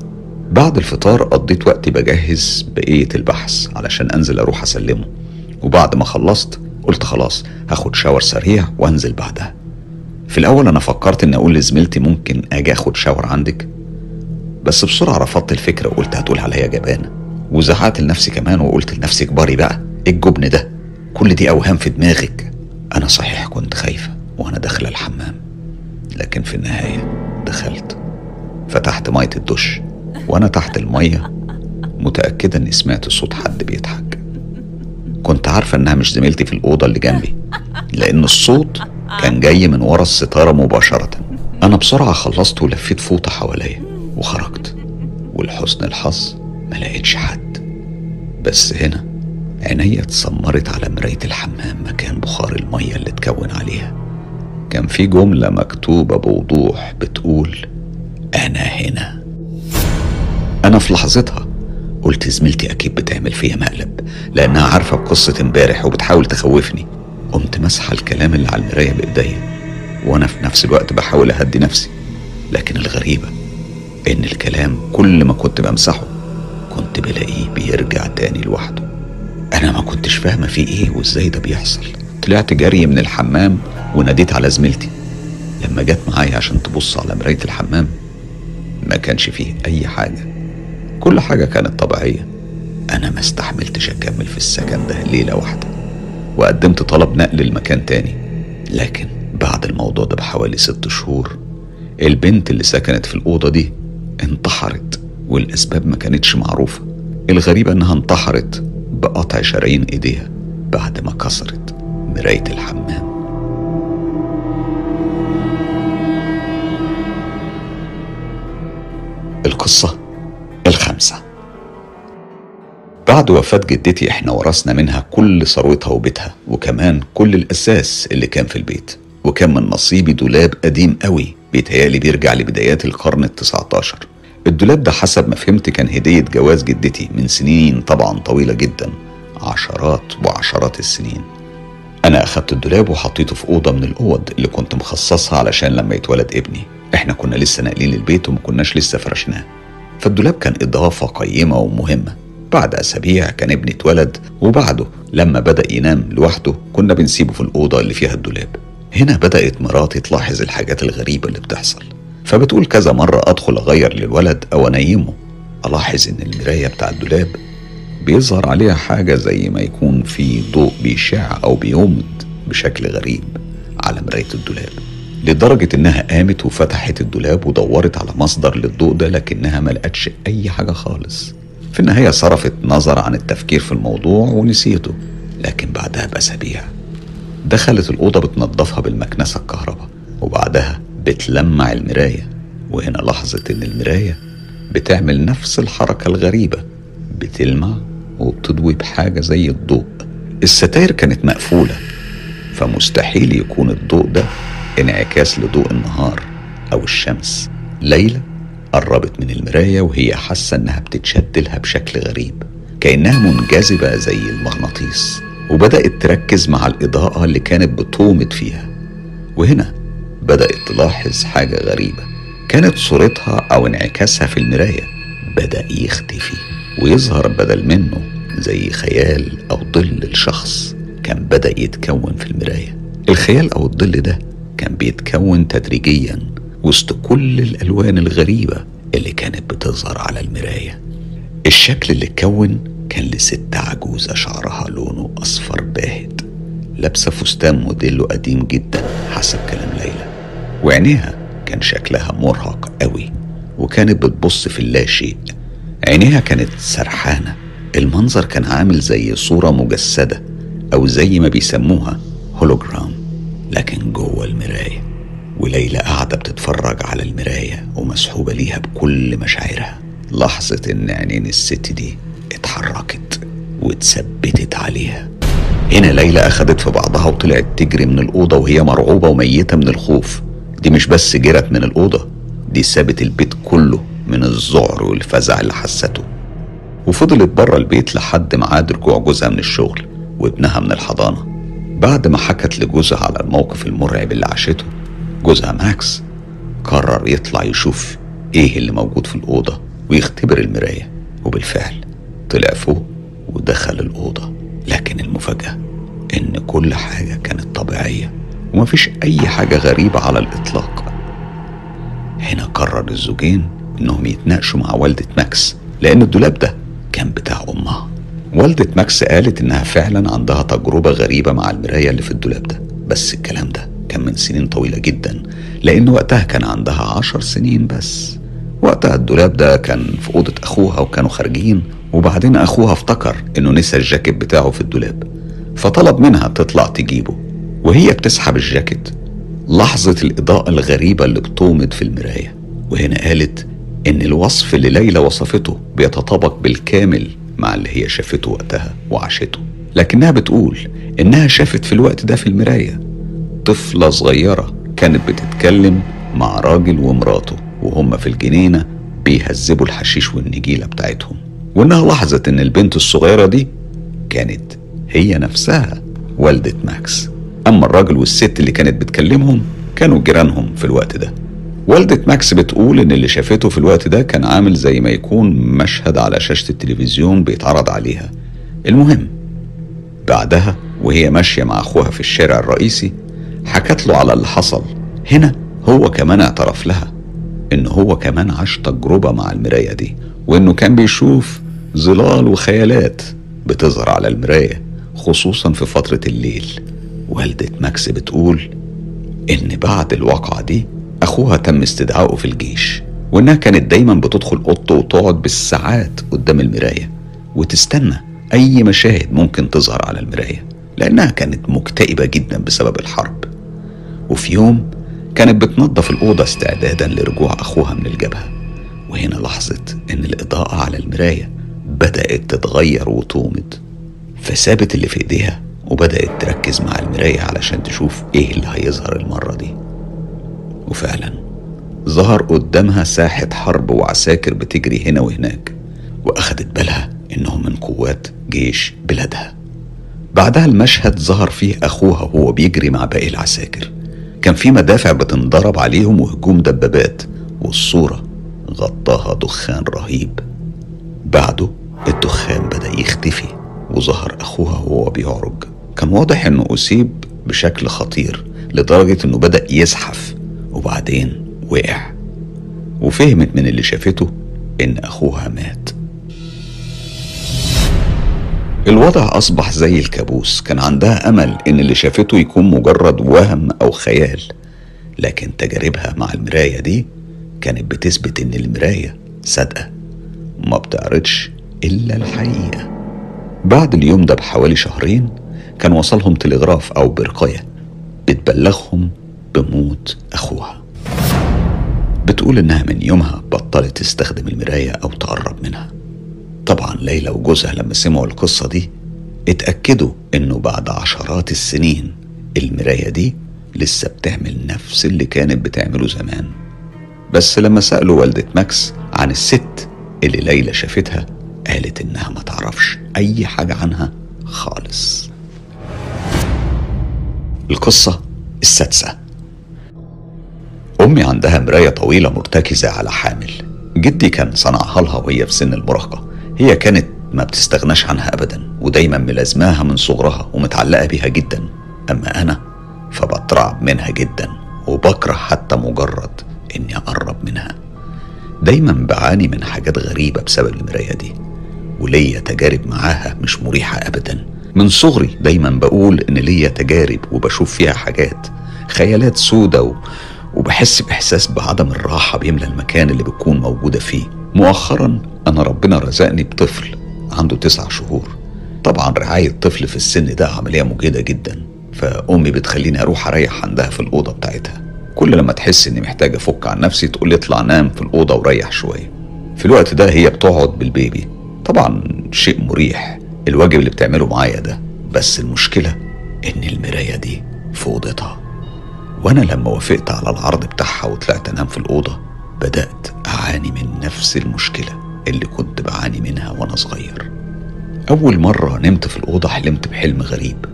بعد الفطار قضيت وقتي بجهز بقية البحث علشان أنزل أروح أسلمه وبعد ما خلصت قلت خلاص هاخد شاور سريع وأنزل بعدها. في الأول أنا فكرت إني أقول لزميلتي ممكن أجي أخد شاور عندك بس بسرعة رفضت الفكرة وقلت هتقول عليا جبانة وزعقت لنفسي كمان وقلت لنفسي كباري بقى إيه الجبن ده؟ كل دي أوهام في دماغك. أنا صحيح كنت خايفة وأنا داخلة الحمام لكن في النهاية دخلت. فتحت مية الدش وأنا تحت المية متأكدة إني سمعت صوت حد بيضحك. كنت عارفة إنها مش زميلتي في الأوضة اللي جنبي لأن الصوت كان جاي من ورا الستارة مباشرة. أنا بسرعة خلصت ولفيت فوطة حواليا وخرجت ولحسن الحظ ما لقيتش حد. بس هنا عينيا اتسمرت على مراية الحمام مكان بخار المية اللي اتكون عليها. كان في جملة مكتوبة بوضوح بتقول أنا هنا. أنا في لحظتها قلت زميلتي أكيد بتعمل فيا مقلب لأنها عارفة بقصة امبارح وبتحاول تخوفني. قمت مسحة الكلام اللي على المراية بإيديا وأنا في نفس الوقت بحاول أهدي نفسي. لكن الغريبة إن الكلام كل ما كنت بمسحه كنت بلاقيه بيرجع تاني لوحده. أنا ما كنتش فاهمة فيه إيه وإزاي ده بيحصل. طلعت جري من الحمام وناديت على زميلتي. لما جت معايا عشان تبص على مراية الحمام ما كانش فيه أي حاجة. كل حاجة كانت طبيعية. أنا ما استحملتش أكمل في السكن ده ليلة واحدة وقدمت طلب نقل لمكان تاني. لكن بعد الموضوع ده بحوالي ست شهور البنت اللي سكنت في الأوضة دي انتحرت والأسباب ما كانتش معروفة. الغريبة إنها انتحرت بقطع شرايين إيديها بعد ما كسرت مراية الحمام. القصة الخامسة. بعد وفاة جدتي إحنا ورثنا منها كل ثروتها وبيتها وكمان كل الأساس اللي كان في البيت. وكان من نصيبي دولاب قديم قوي بيتهيألي بيرجع لبدايات القرن التسعة عشر الدولاب ده حسب ما فهمت كان هدية جواز جدتي من سنين طبعا طويلة جدا عشرات وعشرات السنين. أنا أخدت الدولاب وحطيته في أوضة من الأوض اللي كنت مخصصها علشان لما يتولد ابني. إحنا كنا لسه ناقلين البيت وما كناش لسه فرشناه. فالدولاب كان إضافة قيمة ومهمة. بعد أسابيع كان ابني اتولد وبعده لما بدأ ينام لوحده كنا بنسيبه في الأوضة اللي فيها الدولاب. هنا بدأت مراتي تلاحظ الحاجات الغريبة اللي بتحصل. فبتقول كذا مرة أدخل أغير للولد أو أنيمه. ألاحظ إن المراية بتاع الدولاب بيظهر عليها حاجة زي ما يكون في ضوء بيشع أو بيومض بشكل غريب على مراية الدولاب لدرجة إنها قامت وفتحت الدولاب ودورت على مصدر للضوء ده لكنها ما لقتش أي حاجة خالص. في النهاية صرفت نظر عن التفكير في الموضوع ونسيته لكن بعدها بأسابيع دخلت الأوضة بتنظفها بالمكنسة الكهرباء وبعدها بتلمع المراية وهنا لاحظت إن المراية بتعمل نفس الحركة الغريبة بتلمع وبتضوي بحاجة زي الضوء. الستاير كانت مقفولة فمستحيل يكون الضوء ده انعكاس لضوء النهار أو الشمس. ليلى قربت من المراية وهي حاسة إنها بتتشد لها بشكل غريب كأنها منجذبة زي المغناطيس وبدأت تركز مع الإضاءة اللي كانت بتومض فيها. وهنا بدأت تلاحظ حاجة غريبة. كانت صورتها أو انعكاسها في المراية. بدأ يختفي ويظهر بدل منه زي خيال أو ظل الشخص كان بدأ يتكون في المراية. الخيال أو الظل ده كان بيتكون تدريجيا وسط كل الألوان الغريبة اللي كانت بتظهر على المراية. الشكل اللي اتكون كان لست عجوزة شعرها لونه أصفر باهت لابسة فستان موديله قديم جدا حسب كلام ليلى. وعينيها كان شكلها مرهق قوي وكانت بتبص في اللاشيء عينيها كانت سرحانة. المنظر كان عامل زي صورة مجسدة أو زي ما بيسموها هولوجرام لكن جوه المراية. وليلى قاعدة بتتفرج على المراية ومسحوبة ليها بكل مشاعرها. لاحظت إن عينين الست دي اتحركت واتثبتت عليها. هنا ليلى أخدت في بعضها وطلعت تجري من الأوضة وهي مرعوبة وميتة من الخوف. دي مش بس جرت من الأوضة دي سابت البيت كله من الذعر والفزع اللي حسته وفضلت بره البيت لحد ميعاد رجوع جوزها من الشغل وابنها من الحضانة. بعد ما حكت لجوزها على الموقف المرعب اللي عاشته جوزها ماكس قرر يطلع يشوف إيه اللي موجود في الأوضة ويختبر المراية. وبالفعل طلع فوق ودخل الأوضة. لكن المفاجأة إن كل حاجة كانت طبيعية. ومفيش أي حاجة غريبة على الإطلاق. هنا قرر الزوجين إنهم يتناقشوا مع والدة ماكس لأن الدولاب ده كان بتاع أمها. والدة ماكس قالت إنها فعلا عندها تجربة غريبة مع المراية اللي في الدولاب ده. بس الكلام ده كان من سنين طويلة جدا لأن وقتها كان عندها عشر سنين بس. وقتها الدولاب ده كان في أوضة أخوها وكانوا خارجين وبعدين أخوها افتكر إنه نسى الجاكيت بتاعه في الدولاب فطلب منها تطلع تجيبه. وهي بتسحب الجاكيت. لاحظت الإضاءة الغريبة اللي بتومض في المراية وهنا قالت إن الوصف اللي ليلى وصفته بيتطابق بالكامل مع اللي هي شافته وقتها وعاشته. لكنها بتقول إنها شافت في الوقت ده في المراية. طفلة صغيرة كانت بتتكلم مع راجل ومراته وهم في الجنينة بيهذبوا الحشيش والنجيلة بتاعتهم. وإنها لاحظت إن البنت الصغيرة دي كانت هي نفسها والدة ماكس. أما الراجل والست اللي كانت بتكلمهم كانوا جيرانهم في الوقت ده. والدة ماكس بتقول إن اللي شافته في الوقت ده كان عامل زي ما يكون مشهد على شاشة التلفزيون بيتعرض عليها. المهم بعدها وهي ماشية مع أخوها في الشارع الرئيسي حكت له على اللي حصل. هنا هو كمان اعترف لها إن هو كمان عاش تجربة مع المراية دي وإنه كان بيشوف ظلال وخيالات بتظهر على المراية خصوصا في فترة الليل. والدة ماكس بتقول إن بعد الواقعة دي أخوها تم استدعائه في الجيش وإنها كانت دايما بتدخل أوضته وتقعد بالساعات قدام المراية وتستنى أي مشاهد ممكن تظهر على المراية لأنها كانت مكتئبة جدا بسبب الحرب. وفي يوم كانت بتنظف الأوضة استعدادا لرجوع أخوها من الجبهة وهنا لاحظت إن الإضاءة على المراية بدأت تتغير وتومض فسابت اللي في إيديها وبدأت تركز مع المراية علشان تشوف إيه اللي هيظهر المرة دي. وفعلا ظهر قدامها ساحة حرب وعساكر بتجري هنا وهناك وأخدت بالها إنهم من قوات جيش بلادها. بعدها المشهد ظهر فيه أخوها وهو بيجري مع باقي العساكر. كان في مدافع بتنضرب عليهم وهجوم دبابات والصورة غطاها دخان رهيب. بعده الدخان بدأ يختفي وظهر أخوها وهو بيعرج. كان واضح إنه أصيب بشكل خطير لدرجة إنه بدأ يزحف وبعدين وقع. وفهمت من اللي شافته إن أخوها مات. الوضع أصبح زي الكابوس كان عندها أمل إن اللي شافته يكون مجرد وهم أو خيال. لكن تجاربها مع المراية دي كانت بتثبت إن المراية صادقة ما بتعرضش إلا الحقيقة. بعد اليوم ده بحوالي شهرين كان وصلهم تلغراف أو برقية. بتبلغهم بموت أخوها. بتقول إنها من يومها بطلت تستخدم المراية أو تقرب منها. طبعا ليلى وجوزها لما سمعوا القصة دي اتأكدوا إنه بعد عشرات السنين المراية دي لسه بتعمل نفس اللي كانت بتعمله زمان. بس لما سألوا والدة ماكس عن الست اللي ليلى شافتها قالت إنها ما تعرفش أي حاجة عنها خالص. القصة السادسة. أمي عندها مراية طويلة مرتكزة على حامل. جدي كان صنعها لها وهي في سن المراهقة. هي كانت ما بتستغناش عنها أبدا ودايما ملازماها من صغرها ومتعلقة بيها جدا. أما أنا فبترعب منها جدا وبكره حتى مجرد إني أقرب منها. دايما بعاني من حاجات غريبة بسبب المراية دي وليا تجارب معاها مش مريحة أبدا. من صغري دايما بقول إن ليا تجارب وبشوف فيها حاجات خيالات سودة. وبحس بإحساس بعدم الراحة بيملى المكان اللي بتكون موجودة فيه. مؤخرا أنا ربنا رزقني بطفل عنده تسع شهور. طبعا رعاية طفل في السن ده عملية مجهدة جدا فأمي بتخليني أروح أريح عندها في الأوضة بتاعتها. كل لما تحس إني محتاج أفك عن نفسي تقول لي اطلع نام في الأوضة وريح شوية. في الوقت ده هي بتقعد بالبيبي. طبعا شيء مريح. الواجب اللي بتعمله معايا ده بس المشكلة إن المراية دي في أوضتها وأنا لما وافقت على العرض بتاعها وطلعت أنام في الأوضة بدأت أعاني من نفس المشكلة اللي كنت بعاني منها وأنا صغير. أول مرة نمت في الأوضة حلمت بحلم غريب.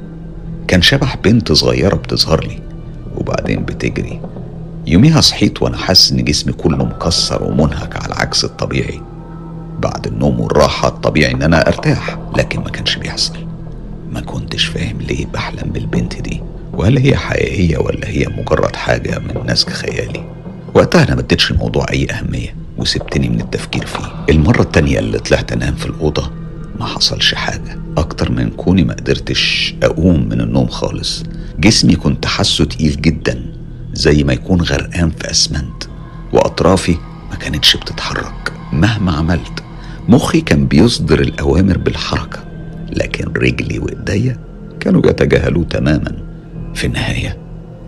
كان شبح بنت صغيرة بتظهر لي وبعدين بتجري. يوميها صحيت وأنا حاسس إن جسمي كله مكسر ومنهك على عكس الطبيعي. بعد النوم والراحة الطبيعي إن أنا أرتاح لكن ما كانش بيحصل. ما كنتش فاهم ليه بحلم بالبنت دي. وهل هي حقيقية ولا هي مجرد حاجة من نسج خيالي؟ وقتها أنا ما اديتش الموضوع أي أهمية وسبتني من التفكير فيه. المرة التانية اللي طلعت أنام في الأوضة ما حصلش حاجة. أكتر من كوني ما قدرتش أقوم من النوم خالص. جسمي كنت حاسه تقيل جدا زي ما يكون غرقان في أسمنت. وأطرافي ما كانتش بتتحرك. مهما عملت مخي كان بيصدر الأوامر بالحركة لكن رجلي وإيديا كانوا يتجاهلوه تماما. في النهاية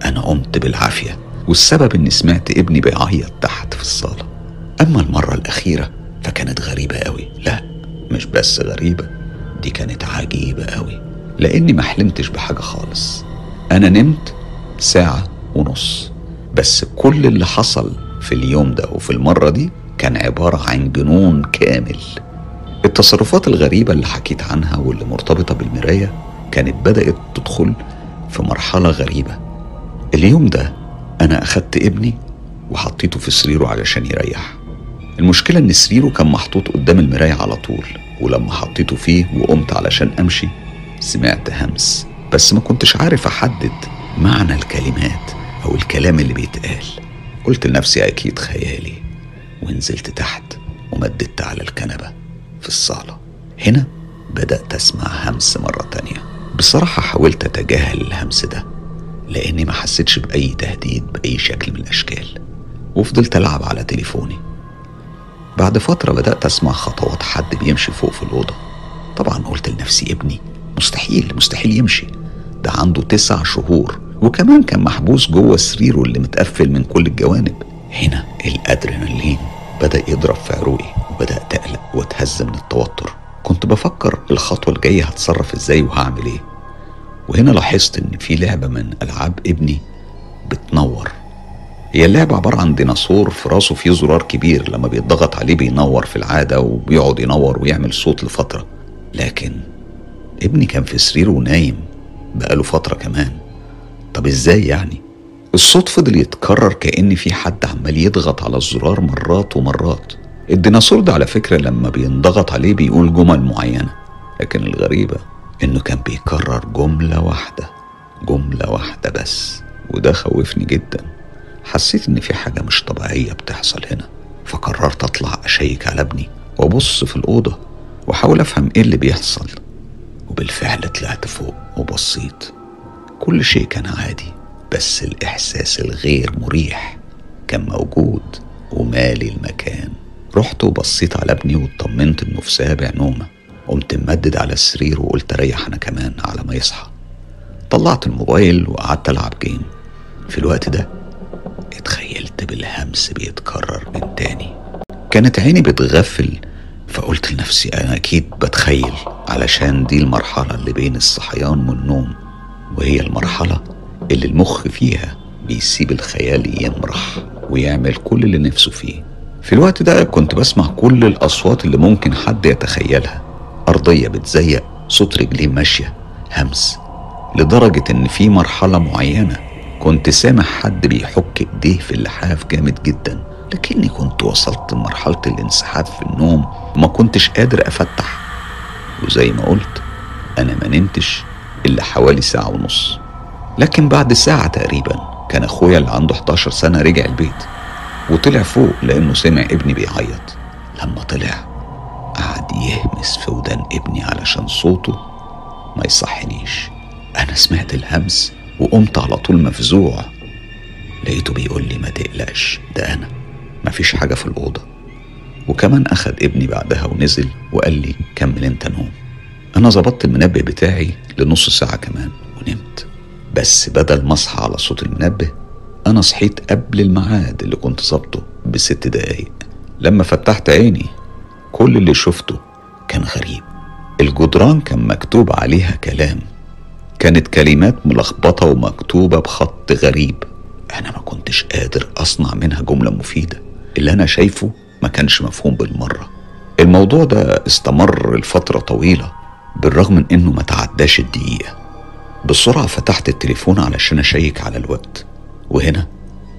أنا قمت بالعافية والسبب إني سمعت ابني بيعيط تحت في الصالة. أما المرة الأخيرة فكانت غريبة أوي. لا مش بس غريبة دي كانت عجيبة أوي. لأني ما حلمتش بحاجة خالص. أنا نمت ساعة ونص بس كل اللي حصل في اليوم ده وفي المرة دي كان عبارة عن جنون كامل. التصرفات الغريبة اللي حكيت عنها واللي مرتبطة بالمراية كانت بدأت تدخل في مرحلة غريبة. اليوم ده أنا أخدت ابني وحطيته في سريره علشان يريح. المشكلة إن سريره كان محطوط قدام المراية على طول ولما حطيته فيه وقمت علشان أمشي سمعت همس. بس ما كنتش عارف أحدد معنى الكلمات أو الكلام اللي بيتقال. قلت لنفسي أكيد خيالي. ونزلت تحت ومددت على الكنبة في الصالة. هنا بدأت أسمع همس مرة تانية. بصراحة حاولت أتجاهل الهمس ده لأني ما حسيتش بأي تهديد بأي شكل من الأشكال. وفضلت ألعب على تليفوني. بعد فترة بدأت أسمع خطوات حد بيمشي فوق في الأوضة. طبعا قلت لنفسي ابني مستحيل مستحيل يمشي. ده عنده تسع شهور وكمان كان محبوس جوه سريره اللي متقفل من كل الجوانب. هنا الأدرينالين بدأ يضرب في عروقي وبدأت أقلق وأتهز من التوتر. كنت بفكر الخطوة الجاية هتصرف إزاي وهعمل إيه. وهنا لاحظت إن في لعبة من ألعاب ابني بتنور. هي اللعبة عبارة عن ديناصور في راسه فيه زرار كبير. لما بيتضغط عليه بينور في العادة وبيقعد ينور ويعمل صوت لفترة. لكن ابني كان في سريره ونايم بقاله فترة كمان. طب إزاي يعني؟ الصوت فضل يتكرر كأن في حد عمال يضغط على الزرار مرات ومرات. الديناصور ده على فكرة لما بينضغط عليه بيقول جمل معينة لكن الغريبة إنه كان بيكرر جملة واحدة جملة واحدة بس وده خوفني جدا. حسيت إن في حاجة مش طبيعية بتحصل هنا فقررت أطلع أشيك على ابني وأبص في الأوضة وأحاول أفهم إيه اللي بيحصل. وبالفعل طلعت فوق وبصيت. كل شيء كان عادي. بس الإحساس الغير مريح كان موجود ومالي المكان. رحت وبصيت على ابني واطمنت انه في سابع نومة. قمت ممدد على السرير وقلت أريح أنا كمان على ما يصحى. طلعت الموبايل وقعدت ألعب جيم. في الوقت ده اتخيلت بالهمس بيتكرر من تاني. كانت عيني بتغفل فقلت لنفسي أنا أكيد بتخيل علشان دي المرحلة اللي بين الصحيان والنوم وهي المرحلة اللي المخ فيها بيسيب الخيال يمرح ويعمل كل اللي نفسه فيه. في الوقت ده كنت بسمع كل الأصوات اللي ممكن حد يتخيلها. أرضية بتزيق صوت رجلين ماشية همس. لدرجة إن في مرحلة معينة كنت سامع حد بيحك إيديه في اللحاف جامد جدا. لكني كنت وصلت لمرحلة الانسحاب في النوم وما كنتش قادر أفتح. وزي ما قلت أنا ما نمتش إلا حوالي ساعة ونص. لكن بعد ساعة تقريبا كان أخويا اللي عنده 11 سنة رجع البيت وطلع فوق لأنه سمع ابني بيعيط. لما طلع قعد يهمس في ودان ابني علشان صوته ما يصحنيش. أنا سمعت الهمس وقمت على طول مفزوع. لقيته بيقول لي ما تقلقش ده أنا. مفيش حاجة في الأوضة. وكمان أخد ابني بعدها ونزل وقال لي كمل أنت نوم. أنا ظبطت المنبه بتاعي لنص ساعة كمان ونمت. بس بدل ما أصحى على صوت المنبه أنا صحيت قبل الميعاد اللي كنت ظابطه بست دقايق. لما فتحت عيني كل اللي شفته كان غريب. الجدران كان مكتوب عليها كلام. كانت كلمات ملخبطة ومكتوبة بخط غريب. أنا ما كنتش قادر أصنع منها جملة مفيدة. اللي أنا شايفه ما كانش مفهوم بالمرة. الموضوع ده استمر لفترة طويلة بالرغم من إنه ما تعداش الدقيقة. بسرعة فتحت التليفون علشان أشيك على الوقت. وهنا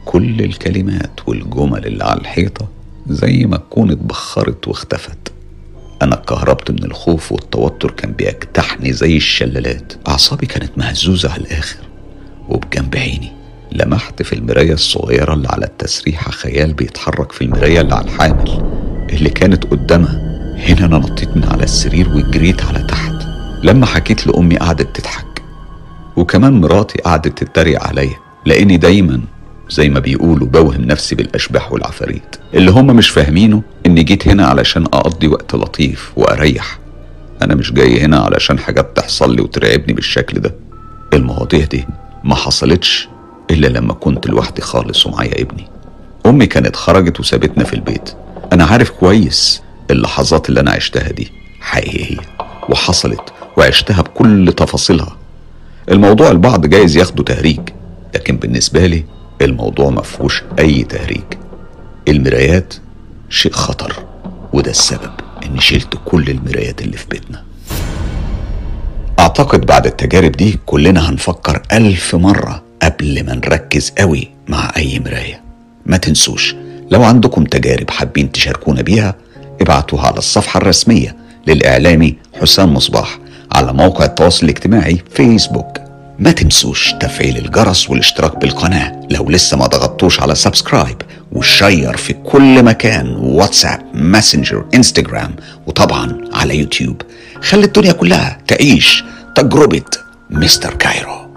كل الكلمات والجمل اللي على الحيطة زي ما تكون اتبخرت واختفت. أنا اتكهربت من الخوف والتوتر كان بيجتحني زي الشلالات. أعصابي كانت مهزوزة على الآخر وبجنب عيني. لمحت في المراية الصغيرة اللي على التسريحة خيال بيتحرك في المراية اللي على الحامل. اللي كانت قدامها هنا أنا نطيت من على السرير وجريت على تحت. لما حكيت لأمي قعدت تضحك. وكمان مراتي قعدت تتريق عليا لأني دايما زي ما بيقولوا بوهم نفسي بالأشباح والعفاريت. اللي هم مش فاهمينه إني جيت هنا علشان أقضي وقت لطيف وأريح. أنا مش جاي هنا علشان حاجات تحصل لي وترعبني بالشكل ده. المواضيع دي ما حصلتش إلا لما كنت لوحدي خالص ومعايا ابني. أمي كانت خرجت وسابتنا في البيت. أنا عارف كويس اللحظات اللي أنا عشتها دي حقيقية وحصلت وعشتها بكل تفاصيلها. الموضوع البعض جايز ياخده تهريج لكن بالنسبة لي الموضوع مفهوش أي تهريج. المرايات شيء خطر وده السبب إني شلت كل المرايات اللي في بيتنا. أعتقد بعد التجارب دي كلنا هنفكر ألف مرة قبل ما نركز قوي مع أي مراية. ما تنسوش لو عندكم تجارب حابين تشاركونا بيها ابعتوها على الصفحة الرسمية للإعلامي حسام مصباح على موقع التواصل الاجتماعي فيسبوك. ما تنسوش تفعيل الجرس والاشتراك بالقناة. لو لسه ما ضغطتوش على subscribe و share في كل مكان واتساب ماسنجر انستجرام وطبعا على يوتيوب. خلي الدنيا كلها تعيش تجربة Mr. Cairo.